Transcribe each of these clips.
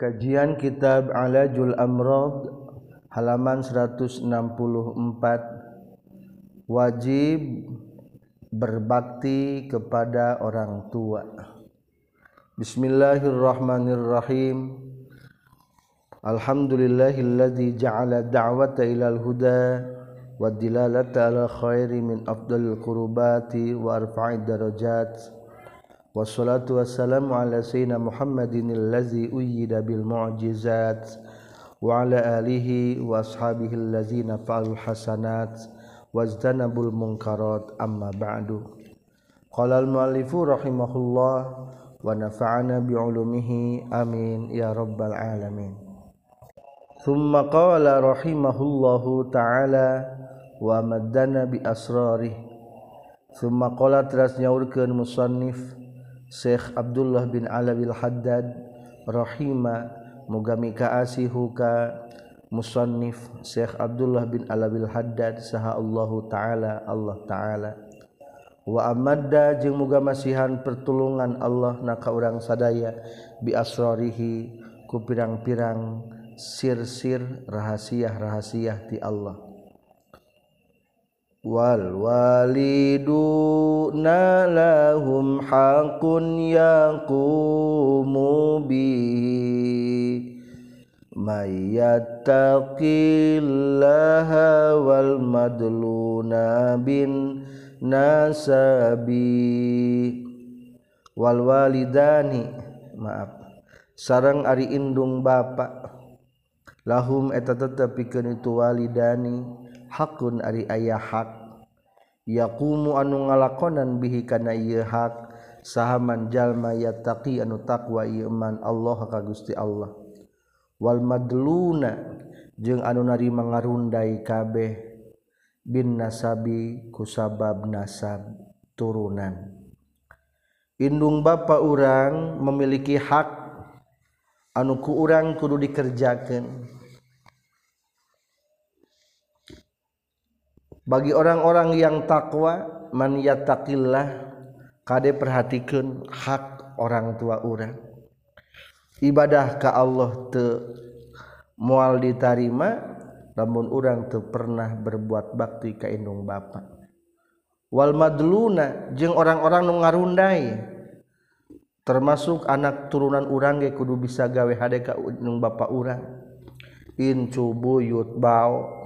Kajian Kitab Alajul Amrad halaman 164 wajib berbakti kepada orang tua. Bismillahirrahmanirrahim. Alhamdulillahilladzi ja'ala da'wata ilal huda wa dilalata ala khairi min afdalil qurbati wa arfa'id darajat. Wassalatu wassalamu ala sayyidina Muhammadin allazi uyyida bil mu'jizat wa ala alihi wa ashabihi allazina fa'alul hasanat wajtanabul munkarat amma ba'du qala al muallifu rahimahullah wa nafa'ana bi ulumihi amin ya rabbal alamin thumma qala rahimahullahu ta'ala wa maddana bi asrarih thumma qala teras nyaurkeun musannif Syekh Abdullah bin Alabil Haddad rahima mugami kaasihu ka musannif Syekh Abdullah bin Alabil Haddad saha Allahu taala Allah taala. Wa amadda jeung muga masihan pertulungan Allah na ka urang sadaya bi asrarihi ku pirang-pirang sir-sir rahasia-rahasia ti Allah. Walwaliduna lahum haqqun yaqumu bihi. Mayyattaqillaha wal madluna bin nasabi. Walwalidani maaf sarang ari indung bapak. Lahum eta tetep pikeun itu walidani. hakun ari ayah hak. Yaqumu anu ngalakonan bihi kana ieu hak. Sahaman jalma yattaqi anu taqwa ieu man Allah ka Gusti Allah. Wal madluna jeung anu narima ngarundai kabeh. Bin nasabi kusabab nasab turunan. Indung bapa urang memiliki hak. Anu ku urang kudu dikerjakeun. bagi orang-orang yang takwa man yattaqillah kade perhatikan hak orang tua orang ibadah ke Allah te mual diterima namun orang te pernah berbuat bakti ke indung bapak wal madluna jeung orang-orang nu ngarundai termasuk anak turunan urang ge kudu bisa gawe hade ka indung bapak urang. Incu cubuyut bau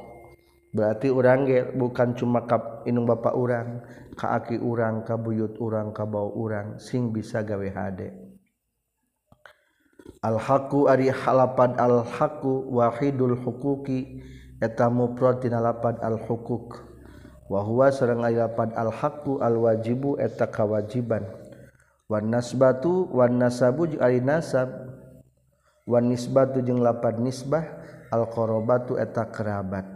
berarti orang ge bukan cuma kap inung bapak urang kaaki urang kabuyut urang kabau urang sing bisa gawe hade. Al-haku ari halapad al-haku wahidul hukuki eta mufrad lapad al-hukuk wa huwa sareng ari lapad al-haku al-wajibu eta kawajiban. Wan nasbatu wan nasabu ari nasab. Wan nisbatu jeung lapad nisbah al-qarabatu eta kerabat.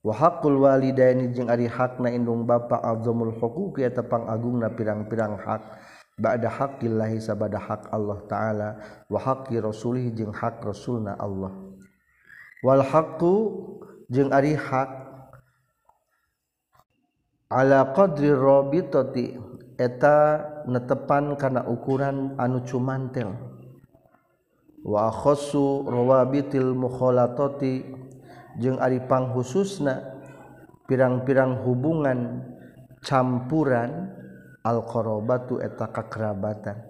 wahakul walidaini jeung ari hakna indung bapa azamul huquqi eta pangagungna pirang-pirang hak. Ba'da haqqillahi sabada hak Allah taala. Wa haqqi rasulih jeung hak rasulna Allah. Wal haqqu jeung ari hak ala qadri rabitati eta netepan kana ukuran anu cumantel. Wa khassu rawabitil mukhalatati. jeung Aripang khususna pirang-pirang hubungan campuran alqarobatu eta kakerabatan.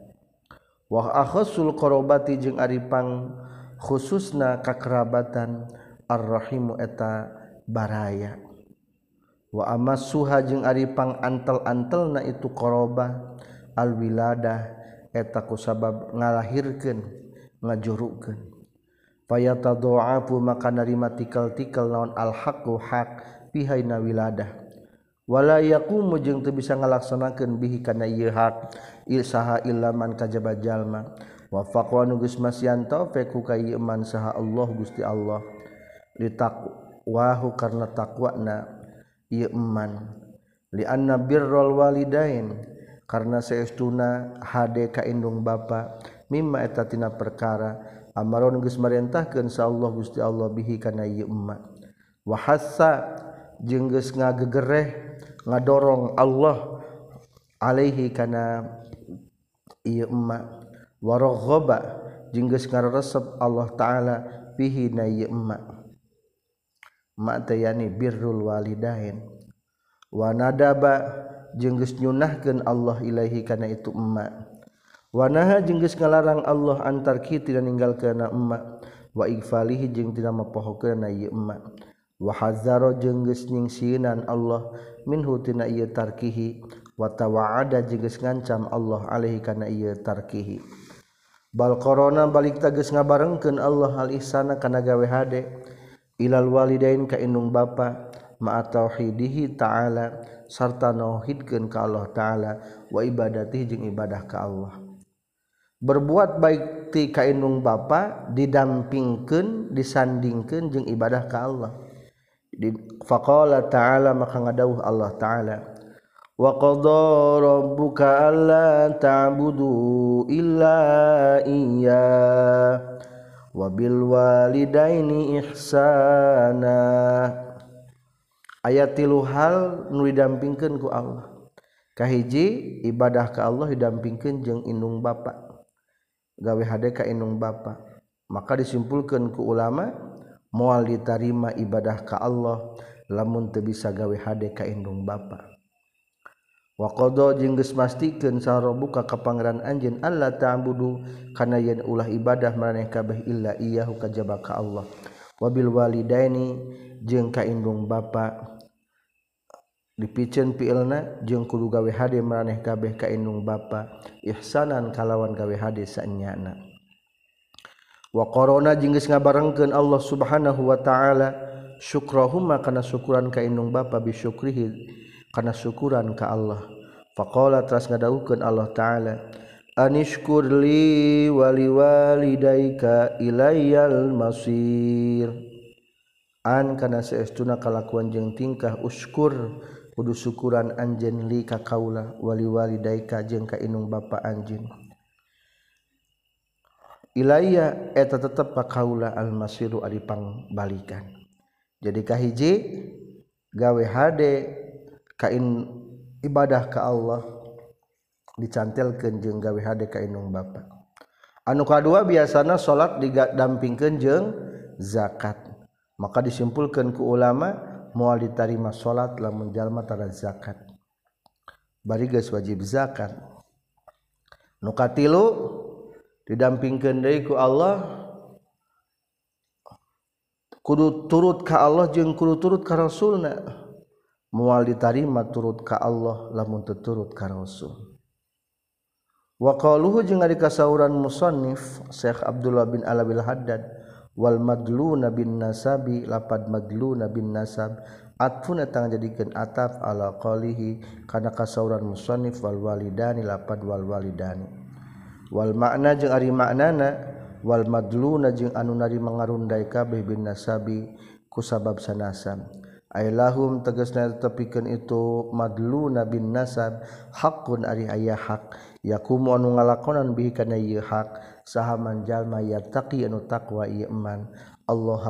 Wah akhosul korobati jeung Aripang khususna kakerabatan arrahimu eta baraya. Wa amas suha jeung Aripang antel-antel na itu korobah alwiladah eta kusabab ngalahirkeun ngajurukeun. payata doapu maka narima tikal-tikal naon al-haqqu hak pihaina wiladah. Wala yaqumu jeung teu bisa ngalaksanakeun bihi kana ieu hak ilsaha illaman kajaba jalma. Wa faqwa nu geus masian ka iman saha Allah Gusti Allah. Litaqwahu karna taqwana ieu iman li anna birrul walidain karna saestuna hade ka indung bapa mimma eta tina perkara Amaron geus marentahkeun sa Allah Gusti Allah bihi kana ieu umma. Wa hassa jeung geus ngagegereh ngadorong Allah alaihi kana ieu umma. Wa raghaba jeung geus ngaresep Allah taala bihi na ieu umma. Ma'tayani birrul walidain. wanadaba jeung geus nyunahkeun Allah Ilahi kana itu umma. Wanaha jenggis ngalarang Allah antar kita dan meninggal ke na emak. Wa ikfalihi jeung tina mapohokeun na ieu emak. Wa hazaro jeung geus Allah. Minhu tina ieu tarkihi. Wa tawa'ada jeung ngancam Allah alaihi kana ieu tarkihi. Bal korona balik tegas ngabarengkeun Allah al ihsana kana gawe hade. Ilal walidain ka indung bapa. Ma'a tauhidihi ta'ala. Sarta nauhidkeun ka Allah ta'ala. Wa ibadatihi jeung ibadah ka Allah. Berbuat baik ti ka indung bapa didampingkeun disandingkeun jeung ibadah ka Allah. Di ta'ala maka ngadauh Allah taala wa qadha rabbuka alla ta'budu illa iyya wa bil walidaini ihsana. Ayat tilu hal nu didampingkan ku Allahkahhiji ibadah ke Allah didampingkan jeng inung ba gawe HDK inung Bapa. Maka disimpulkan ke ulama mual ditarima ibadah ka Allah lamun teu bisa gawe HDK inung Bapa. Wa qada jeung geus mastikeun sarobuka ka pangeran anjeun Allah ta'budu kana yen ulah ibadah maraneh kabeh illa iyahu kajaba ka Allah. Wabil walidaini jeung ka indung bapa. dipicen pilna jeung kudu gawe hade maneh kabeh ka indung bapa ihsanan kalawan gawe hade sanyana wa qarona jeung geus ngabarengkeun Allah Subhanahu wa taala syukrahuma kana syukuran ka indung bapa bisyukrihi kana syukuran ka Allah. Faqala teras ngadawukeun Allah taala anishkur li wali walidaika ilayyal masir. An kana saestuna kalakuan jeung tingkah uskur kudu syukuran anjen li ka kaula wali-wali daika jeung ka inung bapa anjin ilaiya eta tetep pa kaula almasiru ari pangbalikan jadi kahiji gawe hade kain ibadah ka Allah dicantelkeun jeung gawe hade ka inung bapa. Anu kadua biasana salat digadampingkeun jeung zakat. Maka disimpulkan ku ulama mual ditarima salat lamun jalma tara zakat. Bari geus wajib zakat. Nu katilu didampingkeun deui ku Allah kudu turut ka Allah jeung kudu turut ka Rasulna. Mual ditarima turut ka Allah lamun teu turut ka Rasul. Wa qaluhu jeung ari kasauran musannif Syekh Abdullah bin Alabil Haddad. wal maglu nabin nasabi lapad maglu nabin nasab. Atfun tang jadikan ataf ala qalihi kana kasauran musannif wal walidani lapad wal walidani. Wal makna jeung ari maknana wal madluna jeung anu nari mangarundai kabeh bin nasabi ku sabab sanasab. Ay lahum tegasna tepikeun itu madluna bin nasab haqqun ari aya hak. Yakumu anu ngalakonan bihi kana ieu hak. sahaman jalma yattaqi anu taqwa ieu iman Allah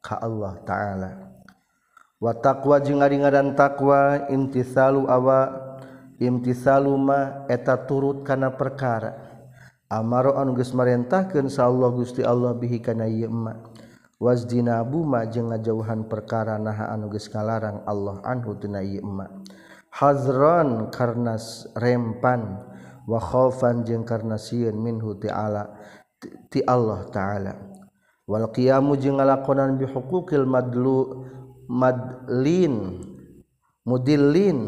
ka Allah taala. Wa taqwa jeung ari ngaran taqwa imtisalu awa imtisalu ma eta turut kana perkara. Amaro anu geus marentahkeun sa Allah Gusti Allah bihi kana ieu iman wazdinabu ma jeung ngajauhan perkara naha anu geus ngalarang Allah anhu tina ieu iman hazran karena rempan. wakhofan jeung karena sieun minhu ta'ala ti Allah ta'ala. Wal qiyamu jeung ngalakonan bihuquqil madlu madlin mudillin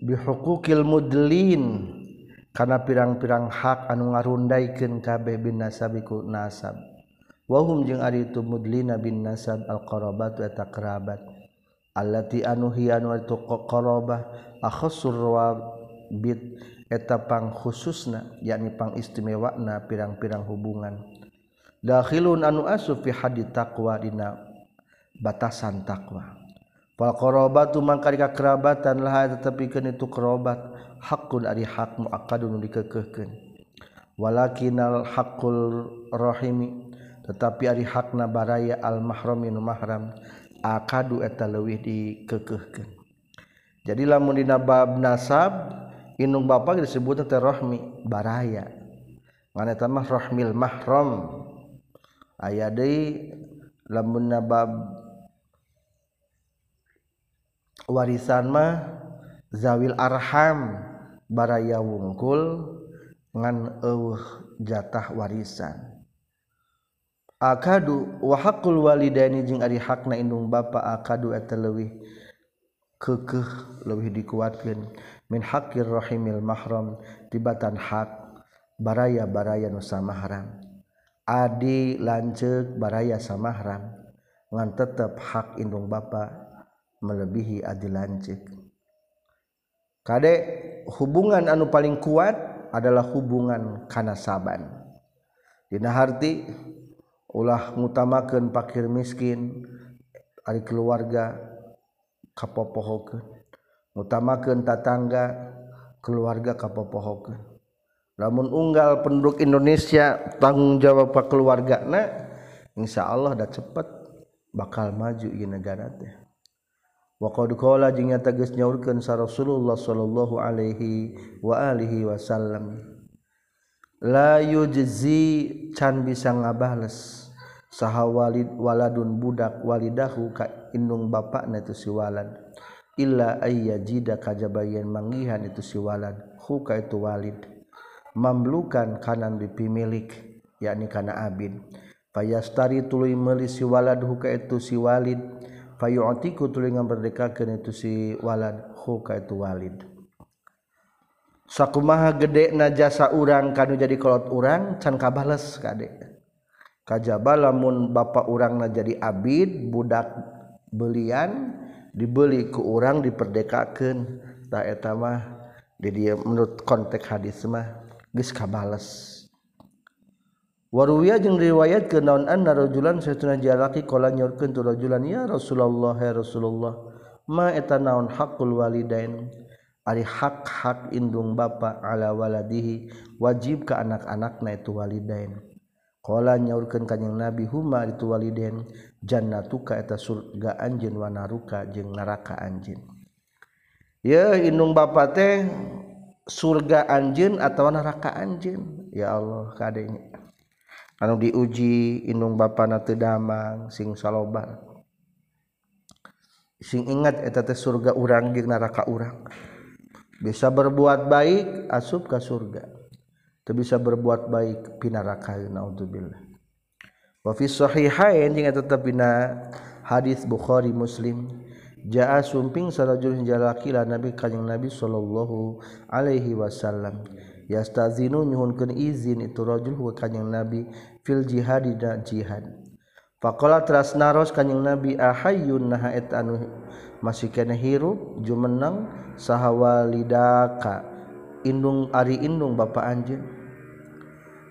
bihuquqil mudlin. Kana pirang-pirang hak anu ngarundaikeun kabeh bin nasabiku nasab. Wahum jeung ari itu mudlina bin nasab al qarabat wa taqrabat allati anu hiya anu itu qarabah akhassur bid etapang khususna yakni pang istimewakna pirang-pirang hubungan. Dakhilun anu asuf fi hadi taqwa dina batasan takwa fal qarabatu mangka kerabatan lah tetepikeun itu kerabat hakun ari hak muakkadun dikekehkeun. Walakinal hakul rahimi tetapi ari hakna baraya al mahrami nu mahram akadu eta leuwih dikekehkeun. Jadi lamun dina bab nasab inung bapak disebut teh rahmi baraya. Nganeta mah rahmil mahram. Aya deui lamun nabab warisan mah zawil arham baraya wungkul ngan eueuh jatah warisan. Akadu wa haqqul walidaini jeung ari hakna indung bapa akadu eta leuwih keukeuh leuwih dikuatkeun. min hakir rohimil mahram tibatan hak baraya baraya nusa mahram adi lancek baraya samahram ngan tetap hak indung bapa melebihi adi lancek. Kadek hubungan anu paling kuat adalah hubungan kana saban dina harti ulah ngutamakeun pakir miskin ari keluarga kapopohokeun. utamakan tatangga keluarga kapopohokan lamun unggal penduduk Indonesia tanggung jawab ke keluarga nah insya Allah dah cepet bakal maju di negara teh. Wa qad qala jeung geus nyaurkeun sa Rasulullah sallallahu alaihi wa alihi wasallam la yujzi can bisa ngabales saha walid waladun budak walidahu ka indung bapakna tu si walad. Illa ayyajida kajabayan mangihan itu si walad hu ka itu walid. Mamlukan kanan dipimilik yakni kana abid. Fayastari tuluy meuli si walad huka itu si walid. Fayu'tiku tuluy ngamberdekakeun itu si walad huka itu walid. Sakumaha gede na jasa urang kanu jadi kolot urang can kabales kade. Kajaba lamun bapak urang na jadi abid budak belian dibeli ke orang diperdekakan taeta mah di dia menurut konteks hadis mah geus kabales. Waruya jeung riwayat ke naon an narujulan satuna jalaki qala nyorkeun tu rajulan ya Rasulullah ya Rasulullah ma eta naon hakul walidain ari hak-hak indung bapa ala waladihi wajib ka anak-anakna itu walidain. Kala nyaurkeun kanjing Nabi huma itu waliden jannatuka eta surga anjeun wa naruka jeung neraka anjeun. Ya indung bapa teh surga anjeun atawa neraka anjeun. Ya Allah kadenya. Anu diuji indung bapa na teu damang sing salobar. Sing ingat eta teh surga urang jeung neraka urang. Bisa berbuat baik asup ka surga. bisa berbuat baik pinaraka naudzubillah. Wa fi sahihain jeung tetep dina hadis Bukhari Muslim jaa sumping sarajul jalaki la nabi kanjing nabi sallallahu alaihi wasallam. Yastazinu nyuhunkeun izin itu rajul wa kanjing nabi fil jihad dan jihad. Faqala teras naros kanjing nabi ahayyun naha et anu masih kana hirup jumeneng sahawalidaka indung ari indung bapa anjeun.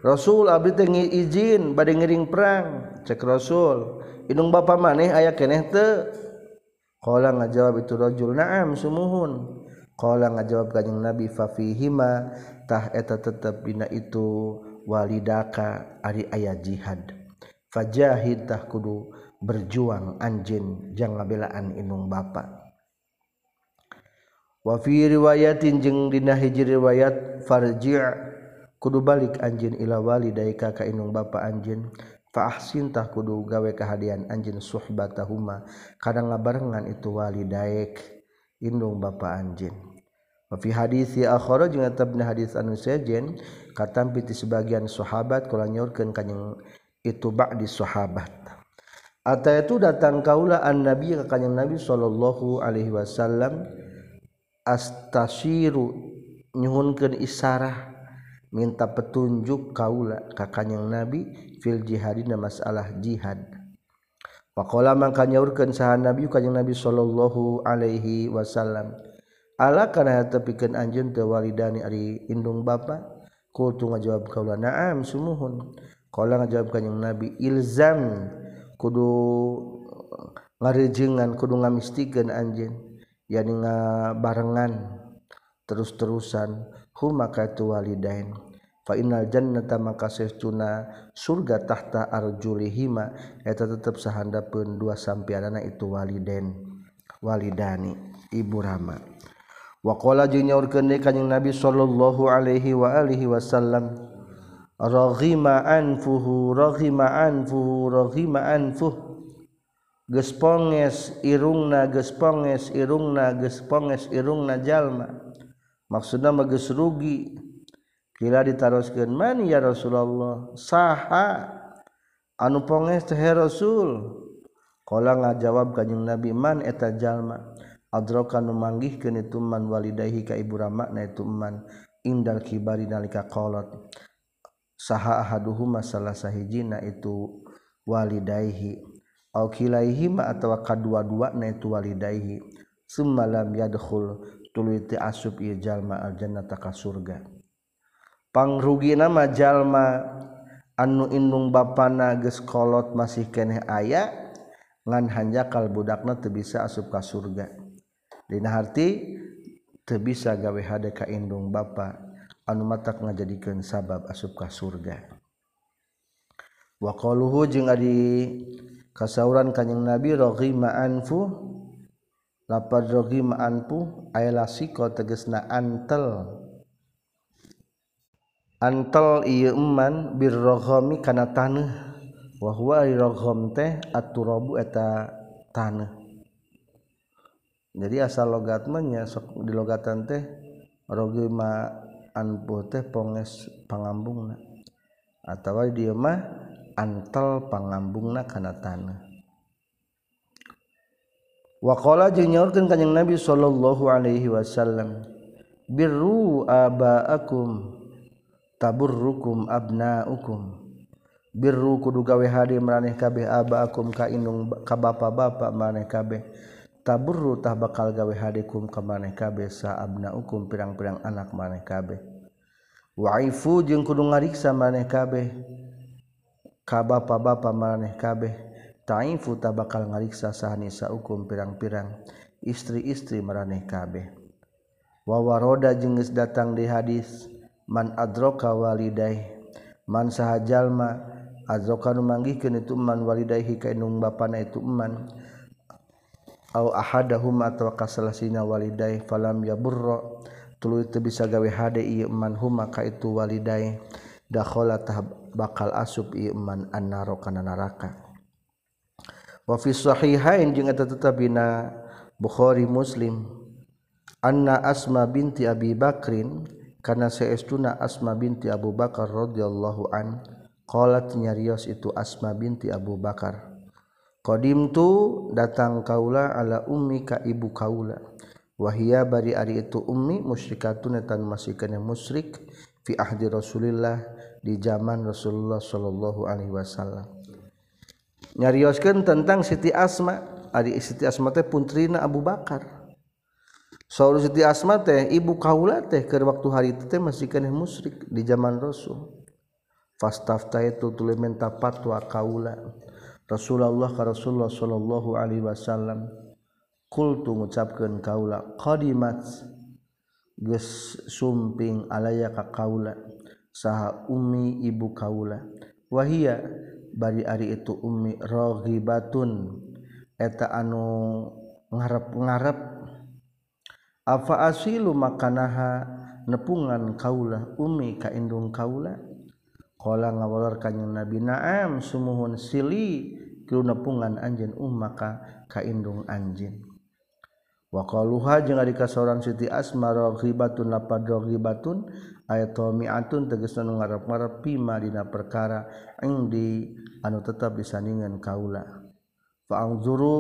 Rasul abdi teh izin bade ngiring perang. Cek Rasul indung bapa maneh aya keeh tehkola ngajawab itu rajul naam sumuhun. Qala ngajawab kanjing nabi fa fihima tah eta tetep dina itu walidaka ari aya jihad. Fajahitah kudu berjuang anjin jang ngabelaan inung Wa fi riwayatin jeung dina hiji riwayat farji' kudu balik anjin ila walidaika ka inung bapa anjin tah kudu gawe kehadian anjin suhbatahuma. Kadang ngabarengan itu wali daek indung bapa anjin Wafi hadis ya akhara jeung tabna hadis anu sejen katampi ti sebagian sahabat kula nyorkeun kanjing itu ba'di sahabat. Ata itu datang kaula an nabi ka kanjing nabi sallallahu alaihi wasallam astasyiru nyuhunkeun isarah. minta petunjuk kaula kakanyang nabi fil jihadina masalah jihad. Pakola mangka nyaurkeun saha nabi kanjing nabi sallallahu alaihi wasallam ala kana tepikeun anjeun teu walidani ari indung bapa? Kultu ngajawab kaula na'am sumuhun. Qala ngajawab kanjing nabi ilzam kudu ngarejengan kudu ngamistikeun anjeun yani ngabarengan terus-terusan. maka tuwalidain. Fa innal jannata maka sesuna surga tahta arjulihima eta tetep sahandapeun dua sampianana itu walidain walidani ibu rama. Wa qala jeung nyaurkeun deui kanjing nabi sallallahu alaihi wa alihi wasallam raghima anfuhu raghima anfuhu raghima anfuhu geus ponges irungna geus ponges irungna geus ponges irungna jalma. maksudnya magis rugi. Kila ditaroskeun man ya Rasulullah. Saha? Anu ponges teh Rasul. Kala ngajawab kanjing Nabi man eta jalma. Adroka nu manggihkeun itu man walidayhi ka ibu ramakna itu man. Indal kibari nalika kolot. Saha ahaduhuma salah sahijina itu walidayhi. Au kilaihima atawa kadua-duana itu walidayhi. Summa lam yadkhul. tuluy teu asup ieu jalma aljannata ka surga. Pangrugina mah jalma anu indung bapana geus kolot masih keneh aya ngan hanjakal budakna teu bisa asup ka surga. Dina harti teu bisa gawe hade ka indung bapa anu matak ngajadikeun sabab asup ka surga. Wa qaluhu jeung adi kasauran kanjing nabi raghima anfu lapadrogi ma'anpu ayla siko tegesna antel. Antel iya eman birrogomi kana tanah wahwa rogom teh aturabu eta tanah jadi asal logatmenya sok di logatan teh rogi ma'anpu teh ponges pangambungna. Atau dia mah antel pangambungna kana tanah Wakola jenyaurkan kanyang Nabi Shallallahu Alaihi Wasallam birru abaakum taburrukum abnaukum. Birru kudu gawe hade maraneh kabeh abaakum ka indung ka bapa-bapa maneh kabeh. Taburru tah bakal gawe hadekum ka maneh kabeh sa abnaukum pirang-pirang anak maneh kabeh. Waifu jeung kudu ngariksa maneh kabeh ka bapa-bapa maneh kabeh. taifuta bakal ngariksa sahanisa hukum pirang-pirang. Istri-istri maraneh kabeh. Wawaroda jengis datang di hadis man adroka waliday man saha jalma adroka nu manggihkeun itu man walidayhi ka indung bapana itu man au ahadahum atawa kasalasina walidai waliday falam yaburra tuluy teu bisa gawe hade ieu man huma ka itu waliday dakhala tah bakal asup ieu man annaro kana neraka wa fi sahihain jeung eta tetep dina Bukhari Muslim. Anna Asma binti Abi Bakrin karena seestuna Asma binti Abu Bakar radhiyallahu an qalat nyarios itu Asma binti Abu Bakar. Qadim tu datang kaula ala ummi ka ibu kaula. Wahia bari ari itu ummi musyrikatun tan kena musyrik fi ahdi Rasulillah di zaman Rasulullah sallallahu alaihi wasallam nyarioskeun tentang Siti Asma. Ari Siti Asma teh puntrina Abu Bakar. Saul Siti Asma teh ibu kaula teh ke waktu hari itu teh masih kena musyrik di zaman Rasul. Fastafta itu tuluy minta patwa kaula. Rasulullah ka Rasulullah sallallahu alaihi wasallam. Kultu ngucapkeun kaula qadimat geus sumping alaya ka kaula. Saha ummi ibu kaula. Wahia bari ari itu ummi raghibatun. Eta anu ngarep-ngarep afa asilu makanaha nepungan kaulah Umi kaindung kaula kola ngawalor kanyang nabi naam sumuhun sili. Kilu nepungan anjeun ummaka kaindung anjeun. Waluha jeung adika seorang Siti asmaroghibatun lapadroghibatun ayatmiatun tegesan ngarap-ngarap pima dina perkara ing di anu tetap disandingan kaula. Fa'angzuru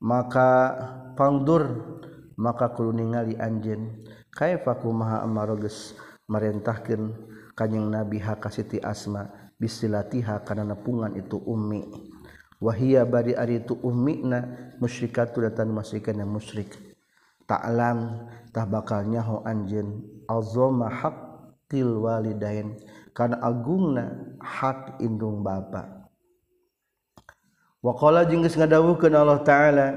maka pangdur maka kudu ningali anjeun kaifa kumaha amaroges merentahkan kanjing Nabi ha Siti Asma bisilatiha kana nepungan itu ummi. wahia bari ari itu ummina musyrikatu datan masyikan yang musyrik. Ta'lam tah bakal nyaho anjeun. Azama haqqil walidain. Kana agungna hak indung bapa. Wa qala jeung geus ngadawuhkeun Allah taala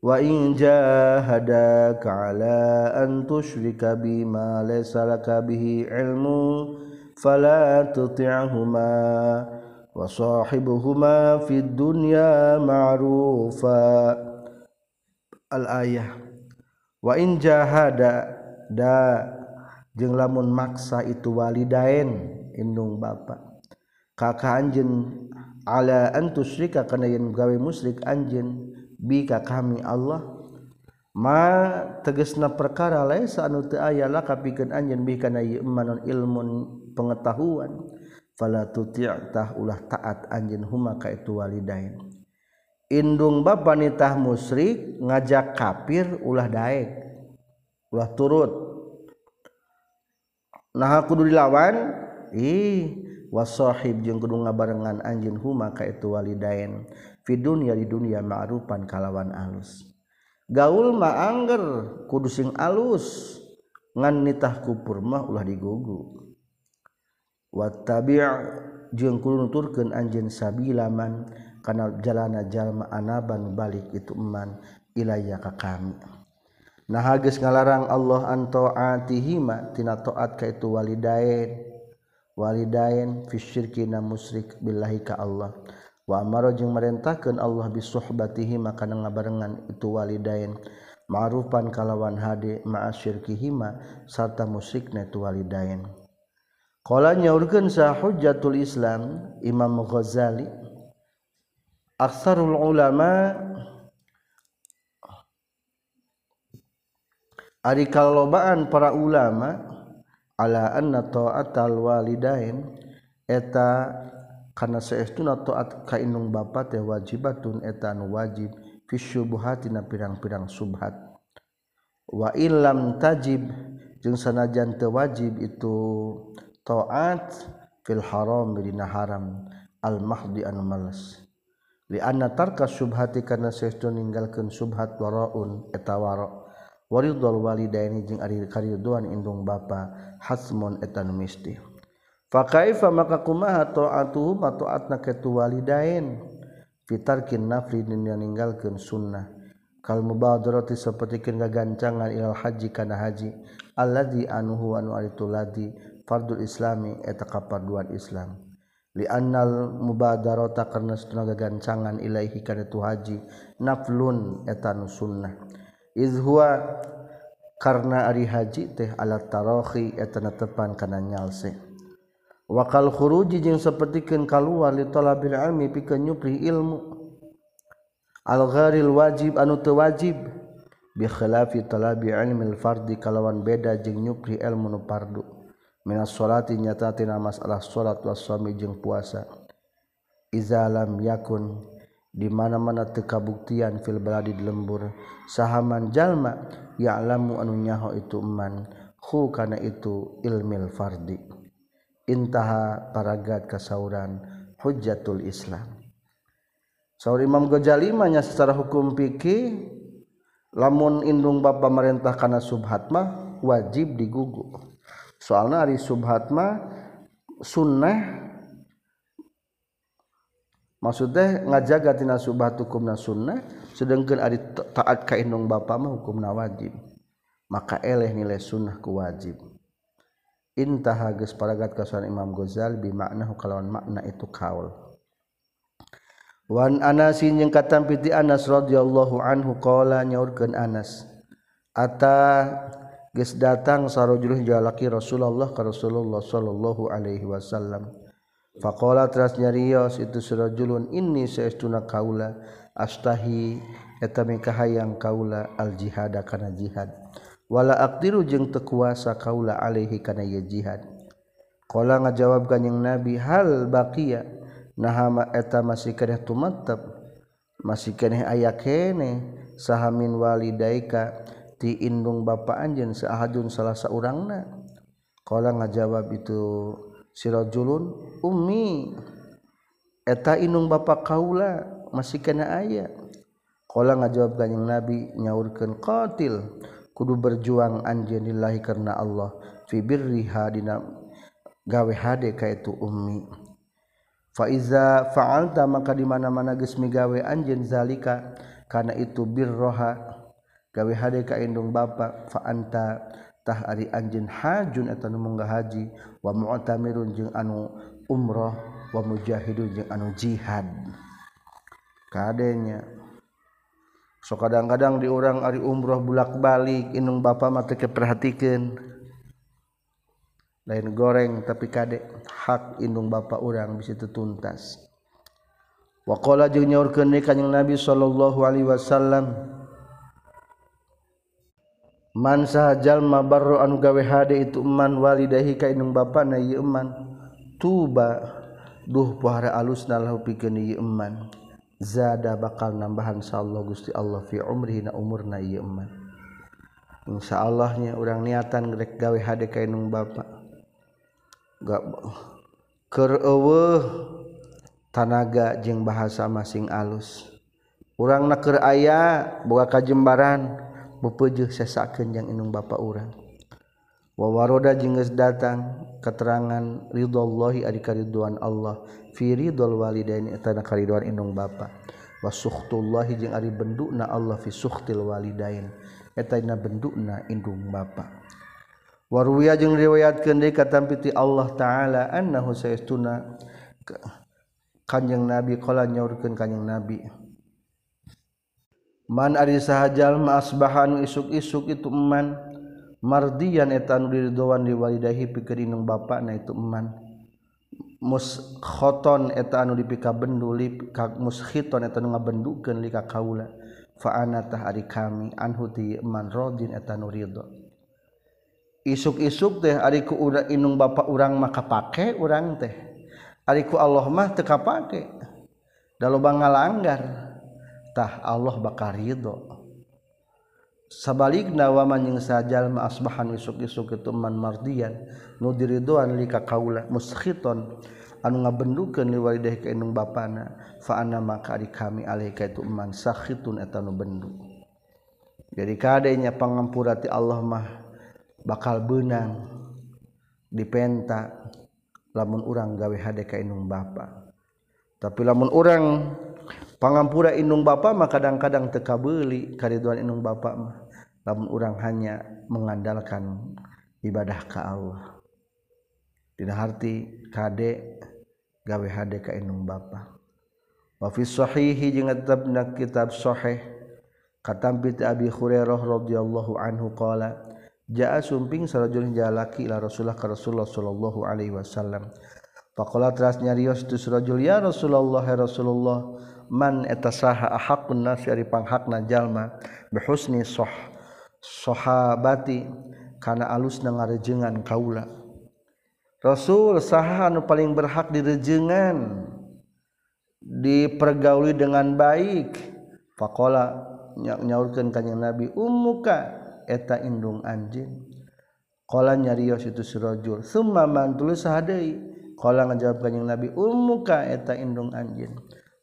wa in jahadaka ala an tusyrika bima laysa laka bihi ilmu fala tuti'huma. وصاحبهما في الدنيا معروفا الآية وإن جاهد دا jeng lamun maksa itu walidain indung bapa. Kakak anjen ala antusrika kana yen gawe musyrik anjen bi ka kami Allah. Ma tegasna perkara laisa anu teu aya la kapikeun anjeun bi kana ieu ilmun pengetahuan. fala tuti'tah ulah taat anjeun huma ka itu walidain. Indung bapa wanitah musyrik ngajak kafir ulah daek ulah turut. Nah kudu dilawan? Ih wasahib jeung kudu ngabarengan anjeun huma ka itu walidain. Fi dunya di dunya ma'rufan kalawan alus. Gaul mah angger kudu sing alus. Ngan nitah kupur mah ulah digugu wattabi' jeung kudu nuturkeun anjeun sabilaman kana jalana jalma anaban balik itu eman ilayya ka kami. Nah geus ngalarang Allah an taatihima tina taat ka itu walidain walidain fi syirki na musyrik billahi ka Allah. Wa amara jeung merentahkeun Allah bi suhbatihima kana ngabarengan itu walidain. Ma'rufan kalawan hade ma'a syirkihima sarta musyrikna itu walidain. Kala nyaurkeun sa Hujjatul Islam Imam Ghazali Aksarul ulama Ari kalobaan para ulama ala anna ta'atal walidain eta kana saestuna taat ka indung bapa teh wajibatun eta anu wajib fi syubhatina pirang-pirang subhat. Wa illam tajib jeung sanajan teu wajib itu taat fil haram dina haram al mahdi anu males li anna tarka subhati kana sestu ninggalkeun subhat waraun eta wara waridul walidaini jeung ari kariduan indung bapa hasmun eta nu misti fa kaifa maka kumaha taatuhu ma taatna ketu walidain fitarkin nafli dina ninggalkeun sunnah kal mubadarati sapertikeun gagancangan ilal haji kana haji allazi anuhu anu ari tuladi fardul islami eta kaparduan Islam. Li annal mubadarata karena setengah gancangan ilaihi kana tu haji naflun eta nu sunnah. Iz huwa karena ari haji teh ala tarohi eta netepan kana nyalse. Wakal khuruji jeung sapertikeun kaluar li talabil ilmi pikeun nyupri ilmu. Al gharil wajib anu teu wajib bi khilafi talabi ilmi al fardi kalawan beda jeung nyupri ilmu nu fardu salati nyata masalah salat wasmi jeung puasa. Izalam yakun di mana-mana tekabuktian fil baladi di lembur. Sahaman jalma ya alamu anu nyaho itu eman hu kana itu ilmil fardi. Intaha paragat kasauran hujjatul Islam. Saur Imam Ghazali nya secara hukum fikih lamun indung bapa merintah kana subhat mah wajib digugu soalnya Ari Subhatma sunnah. Maksudnya ngajaga tina subhat hukumna sunnah sedangkan ari taat ka indung bapa mah hukumna wajib. Maka eleh nilai sunnah ku wajib. Intaha geus paragat kasuan Imam Ghazali bi makna kalawan makna itu kaul. Wan Anas jeung katampi piti Anas radhiyallahu anhu qala nyaurkeun Anas ata geus datang sarojulun jalaki Rasulullah ka Rasulullah sallallahu alaihi wasallam. Faqala teras nyarios itu sarojulun inni saestuna kaula astahi eta mikahayang kaula al jihada kana jihad. Wala aqdiru jeung teu kuasa kaula alaihi kana ye jihad. Qala ngajawab kanjing nabi hal baqiya? Nahama eta masih keneh tumattap masih keneh aya keneh sahamin walidaika? ti indung bapa anjeun saahadun salah saurangna. Kalau ngajawab itu sirajulun ummi eta indung bapa kaula masih kena aya? Kalau ngajawab ganyang nabi nyaurkeun qatil kudu berjuang anjeun karena Allah fi birriha dina gawe hade ka itu ummi. Fa iza fa'alta maka di mana-mana geus migawe anjeun zalika kana itu birroha. gawe hade ka endung bapak fa anta tah ari anjeun hajun eta nu munggah haji. Wa mu'tamirun jeung anu umrah wa mujahidun jeung anu jihad. Kadenya so kadang-kadang diurang ari umrah bulak-balik indung bapak mah teu perhatikeun lain goreng tapi kadek hak indung bapak urang bisa tetuntas waqala jeung nyaurkeun kanjing Nabi sallallahu alaihi wasallam mansahjallma Barro anu gawe HD ka kainung ba na yeman tuba duh pohara alus nalahu piman zada bakal nambahan Allah Gusti Allah fi umri na umur na yeman Insya Allahnya orang niatan grek gawe HD kainung bapa. Gak tanaga jeung bahasa masing alus. Orang naker aya buka kajembaran. bepejuh sesaken yang inung bapa urang. Wawaroda jengges datang keterangan ridhollahi ari kariduan Allah fi ridhol walidain eta kariduan inung bapa. Wasukhtullahi jeung ari bendukna Allah fisukhtil walidain eta dina bendukna indung bapa. Warwiya jeung riwayatkeun deui katampiti Allah taala annahu sayastuna kanjeng nabi qala nyaurkeun kanjeng nabi. man ari sahajal ma asbahan isuk-isuk itu eman. Mardiyan etan di walidahi pikeun indung bapana itu eman. Muskhoton eta anu dipika bendu ka muskhiton eta nu ngabendukeun li ka kaula. Fa anatah ari kami anhu ti man radin eta nu ridho. Isuk-isuk teh ari ku inung bapak urang maka pake urang teh. Ari ku Allah mah teu kapake. Da loba ngalanggar. tah Allah bakal ridho. Sabalik nawaman yang sajal maasbahan isuk-isuk itu man mardian nu diridoan lika kaula muskhiton anu ngabendukeun li walidah ka indung bapana fa anna maka ari kami alaika itu man sakhitun eta nu bendu. Jadi kadenya pangampura ti Allah mah bakal benang dipenta lamun urang gawe hade ka indung bapa. Tapi lamun urang pangampura inung bapa mah kadang-kadang teka beli kariduan inung bapa mah. Lamun orang hanya mengandalkan ibadah ke Allah. Tidak arti kade gawe hadeka inung bapa. Wa fi sahihi jeung tetep kitab sahih katampi Abi Hurairah radhiyallahu anhu qala jaa sumping sarajulin jalaki ila Rasulullah ka Rasulullah sallallahu alaihi wasallam. Faqala teras nyarios tu sarajul ya Rasulullah ya Rasulullah man eta saha ahakun nas ari panghakna jalma bihusni soh sahabati kana alusna ngarejengan kaula. Rasul saha anu paling berhak direjengan dipergauli dengan baik. Faqala nyaurkeun ka Nabi ummuka eta indung anjing? Qala nyarios itu sirajul summa man tulusaha deui? Qala ngajawab ka Nabi ummuka eta indung anjing.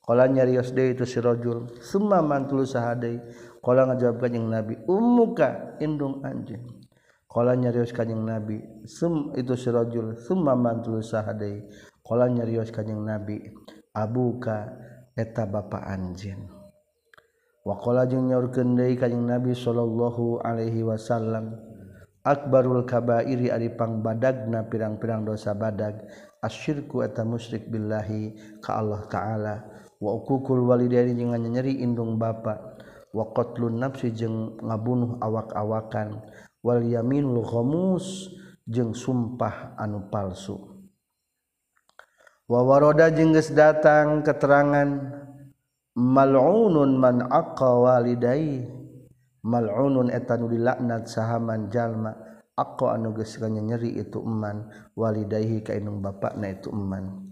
Kala nyarios deui itu si rajul, summa mantul sahadai. Kala ngajawab kanjing Nabi, "Ummuka indung anjeun." Kala nyarios kanjing Nabi, sum itu si rajul, summa mantul sahadai. Kala nyarios kanjing Nabi, "Abuka eta bapa anjeun." Wakola jeung nyaurkeun deui kanjing Nabi sallallahu alaihi wasallam, Akbarul kabairi ari pangbadagna pirang-pirang dosa badag asyirku eta musyrik billahi ka Allah taala wakukul walidaini jeung nyeri indung bapa. Wa qatlun nafsi jeung ngabunuh awak-awakan. Wal yaminul ghamus jeung sumpah anu palsu. Wa waroda jeung geus datang keterangan mal'unun man aqqa walidai mal'unun eta nu dilaknat sahaman jalma. Aqqa anu geus nyeri itu eman walidaihi ka indung bapakna itu eman.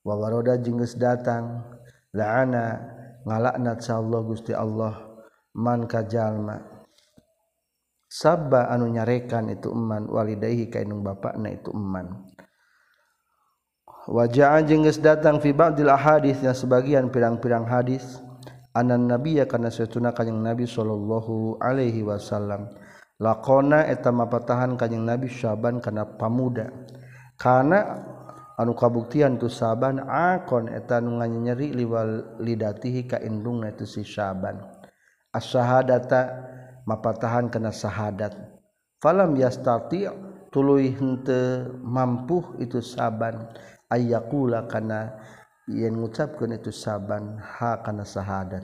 Wa waroda jeung geus datang la'ana ngalaknat sa Allah Gusti Allah man kajalma sabba anu nyarekan itu eman walidaihi kainung bapakna itu eman. Wajah jengges datang fi ba'dil ahadis yang sebagian pirang-pirang hadis anan nabi ya karena setuna kanyang nabi sallallahu alaihi wasallam. Lakona eta mapatahan kanyang nabi syaban karena pamuda. Karena anu kabuktian tu saban akon eta nu nyeri liwal lidatihi ka indungna itu si saban. As-syahadata mapatahan kana syahadat falam yastati tuluy henteu mampu itu saban. Ayakula kana yen ngucapkeun itu saban ha kana syahadat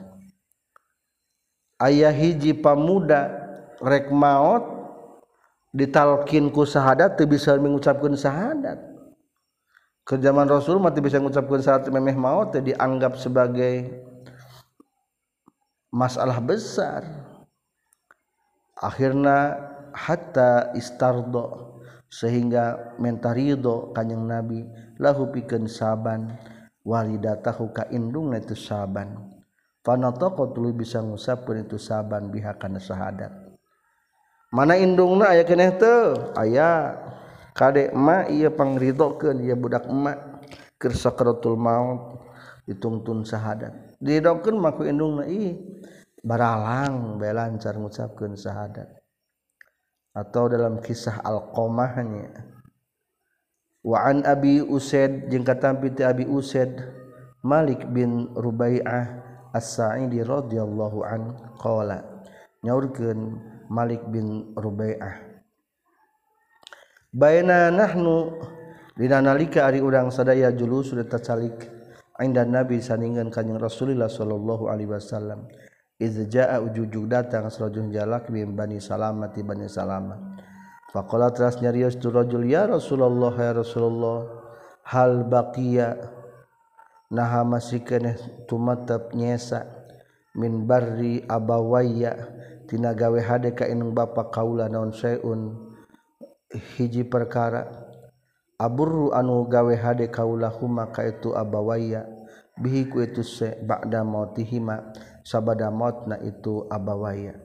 ayah hiji pamuda rek maot ditalkin ku syahadat teu bisa mengucapkeun syahadat ke zaman Rasul mati bisa mengucapkan saat memeh maut dianggap sebagai masalah besar. Akhirnya hatta istardo sehingga mentarido kanyang nabi lahu pikeun saban walidatahu ka indung itu saban. Fanataqat tuluy bisa ngusapkeun itu saban biha kana syahadat. Mana indungna aya keneh teu? Aya kadekma ia pangridokeun ieu budak emak keur sakaratul maut dituntun syahadat didokeun maku indungna ih baralang bae lancar ngucapkeun syahadat atau dalam kisah alqamahnya wa an abi usaid jeung katampi ti abi usaid Malik bin Rubai'ah As-Sa'idi radhiyallahu an qala nyaurkeun Malik bin Rubai'ah Baynanudinanalika Ari udang sadaya julu sudah tercalik dan nabi saningan kanyang Rasulullah Shallallahu Alaihi Wasallam. Izjaa ujujug datang serajung jalak bim bani salama ti bani salama faqala teras nyarios tu rajul ya Rasulullah ya Rasulullah hal baqiya? Naha masih keneh tumatap nyesa. Min barri abawaya tina gawe hade ka inung bapa kaula naon seun. hiji perkara Aburru anu gawe hade kaulahuma maka itu abawaya bihiku itu se ba'da mautihima sabada mautna itu abawaya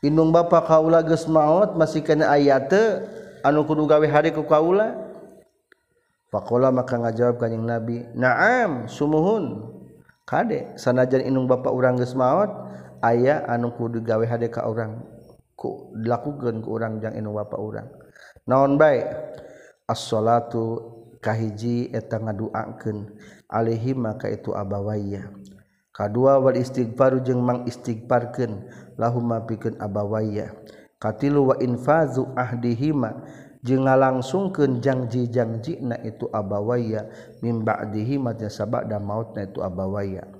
Inung bapa kaula geus maut masih kana ayat anu kudu gawe hade ku kaula Pakola maka ngajawab kanjing Nabi, "Na'am, sumuhun." Kade sanajan inung bapa urang geus maot aya anu kudu gawe hade ka urang. ku dilakukan ku orang yang inu wapa orang naon baik as-salatu kahiji eta ngaduakeun. Alaihi maka itu abawaya kadua wal istighfaru jeung mang istighfarkeun lahum pikeun abawaya katilu wa infazu ahdihima jeung ngalangsungkeun janji-janjina itu abawaya mim ba'dihi matnya sabada mautna itu abawaya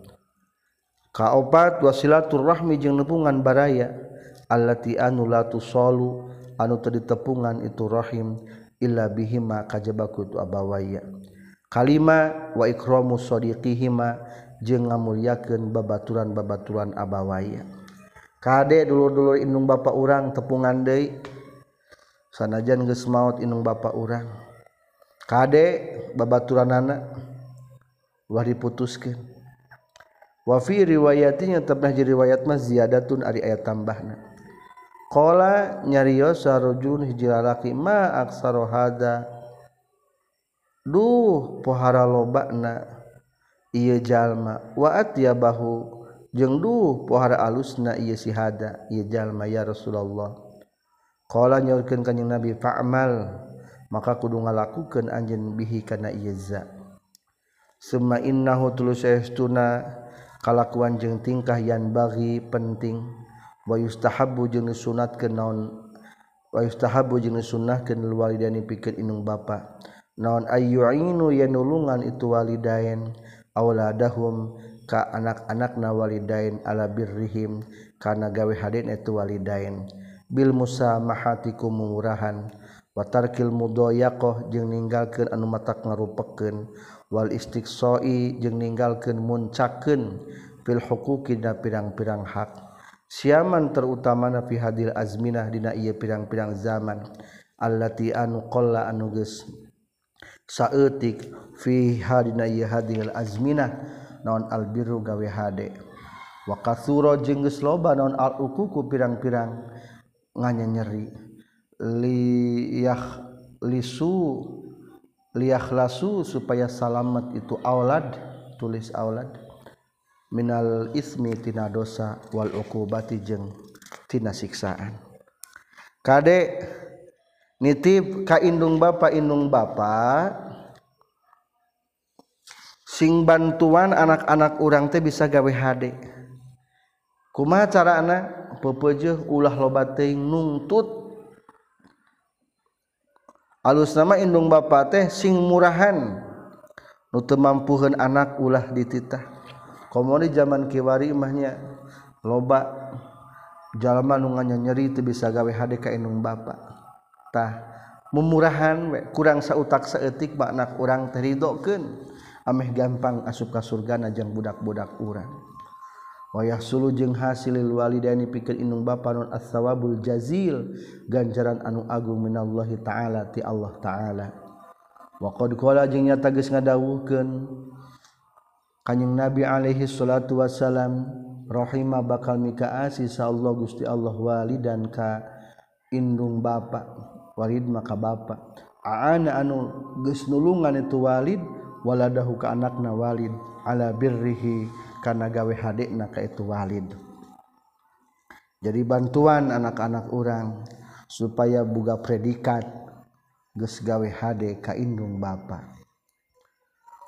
kaopat wasilaturrahmi jeung nepungan baraya. allati anu la tusalu anu teu ditepungan itu rahim illa bihima kajabaku tu abawaya. Kalima wa ikramu sadiqihima jeung ngamulyakeun babaturan-babaturan abawaya. Kade dulur-dulur indung bapak urang tepungan deui sanajan geus maot indung bapak urang. Kade babaturanana ulah diputuskeun. Wa fi riwayatinya tetap jadi riwayat mah ziyadatun ari ayat tambahna. Kola nyarios sarojun hijlalaki ma aksaro hada. Duh pohara lobakna iya jalma wa atya bahu jeung duh pohara alusna iya si hada iya jalma ya Rasulullah. Kola nyaurkeun kanjing Nabi fa'mal maka kudu ngalakukeun anjeun bihi kana ieu za. Summa innahu tulus estuna kalakuan jeung tingkah yan bagi penting. wayustahabu jeung sunat ke naon wayustahabu jeung sunnah ke walidani pikeun inung bapa. Naon ayyuinu yanulungan itu walidain auladahum ka anak-anakna walidain ala birrihim kana gawe hadeun itu walidain bil musamahati kumurahan wa tarkil mudayaqah jeung ninggalkeun anu matak ngarupekeun wal istiqsai jeung ninggalkeun muncakeun fil huquqi da pirang-pirang hak. siaman terutama nafi hadil azminah dina ieu pirang-pirang zaman allati anu qalla anu geus saeutik fi hadina ieu hadil azminah naon albiru gawe hade. Wa katsura jeung geus loba naon al ukuku pirang-pirang nganyeri liyah lisu liyakhlasu supaya salamat itu aulad tulis aulad. minal ismi tina dosa wal uqubati jeung tina siksaan. Kade nitip ka indung bapa indung bapa sing bantuan anak-anak urang teh bisa gawe hade. Kumaha carana? Pepeueuh ulah loba teuing nungtut. Alus nama indung bapa teh sing murahan. Nu teu mampuheun anak ulah dititah. komodi zaman kiwari imahnya loba jalma nunganya nyeri itu bisa gawe HDK inung bapaktah memurahan we. kurang sautak seetik makna kurang teridoken ameh gampang asup ka surga najang budak-budak urang. Wayah sulu jeung hasilil walidani pikir inung bapa nun as-sawabul jazil ganjaran anu agung minallahi ta'ala ti Allah ta'ala. Wa qad qala jeung nyata geus ngadawuhkeun kanyeng Nabi alaihi salatu wasallam rohima bakal mikaasi Allah Gusti Allah wali dan ka indung bapa walid maka bapa. Aana anu geus nulungan itu walid waladahu ka anakna walid. Ala birrihi kana gawe hadekna ka itu walid. Jadi bantuan anak-anak orang supaya buga predikat geus gawe hade ka indung bapa.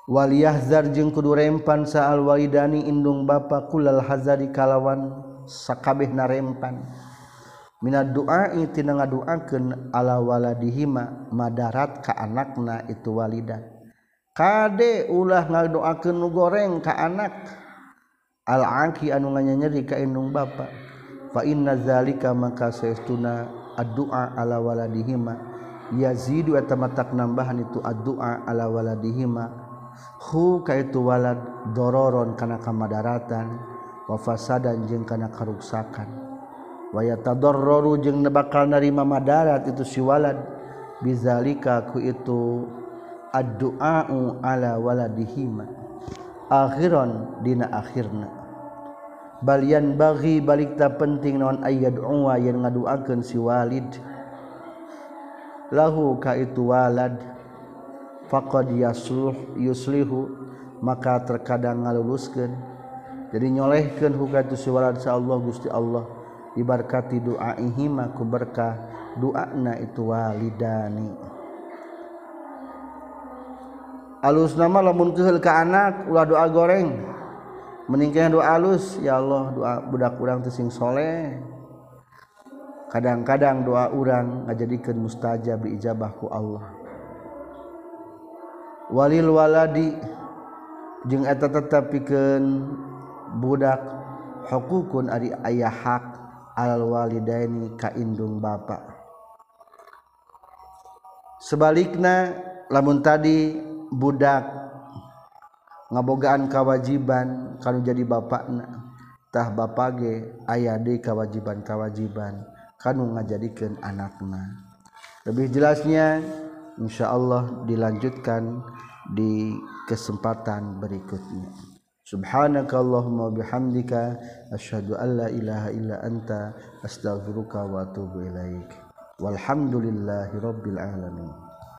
Waliyahzar jeung kudu rempan saal walidani indung bapa kulal hazari kalawan sakabeh narempan. Minad duai tina ngaduakeun ala waladihima madarat ka anakna itu walida. Kade ulah ngadoakeun nu goreng ka anak? Al aki anu nganyanyeri ka indung bapa. Fa inna zalika maka saestuna addu'a ala waladihima. Yazidu eta nambahan itu addu'a ala waladihima. hu kaitu walad dororon kana kamadaratan wa fasadan jeung kana karuksakan. Wa yatadarraru jeung bakal narima madarat itu si walad. Bizalika ku itu addu'a ala waladihima. Akhiron dina akhirna. Balian bagi balik tak penting non ayat uwa yang ngaduakan si walid. Lahu ka itu walad. Faqad yasluh yuslihu maka terkadang ngaluluskeun. Jadi nyolehkeun hukum itu si walad sa Allah Gusti Allah. Dibarkati doa ihima ku berkah. Doana itu walidani. Alus nama lamun kehel ke anak ulah doa goreng. Meningkah doa alus ya Allah doa budak urang tesing soleh. Kadang-kadang doa urang ngajadikeun mustajab ijabah ku Allah Walil waladi jeung eta tetap pikeun budak hukukun ari ayah hak alwalidaini walidaini ka indung bapa. Sebalikna lamun tadi budak ngabogaan kewajiban kalau jadi bapakna tah bapage ayah di kewajiban-kawajiban kanu ngajadikeun anakna. Lebih jelasnya insya Allah dilanjutkan di kesempatan berikutnya Subhanakallahumma bihamdika asyhadu an la ilaha illa anta astaghfiruka wa atubu ilaik. Walhamdulillahi alamin.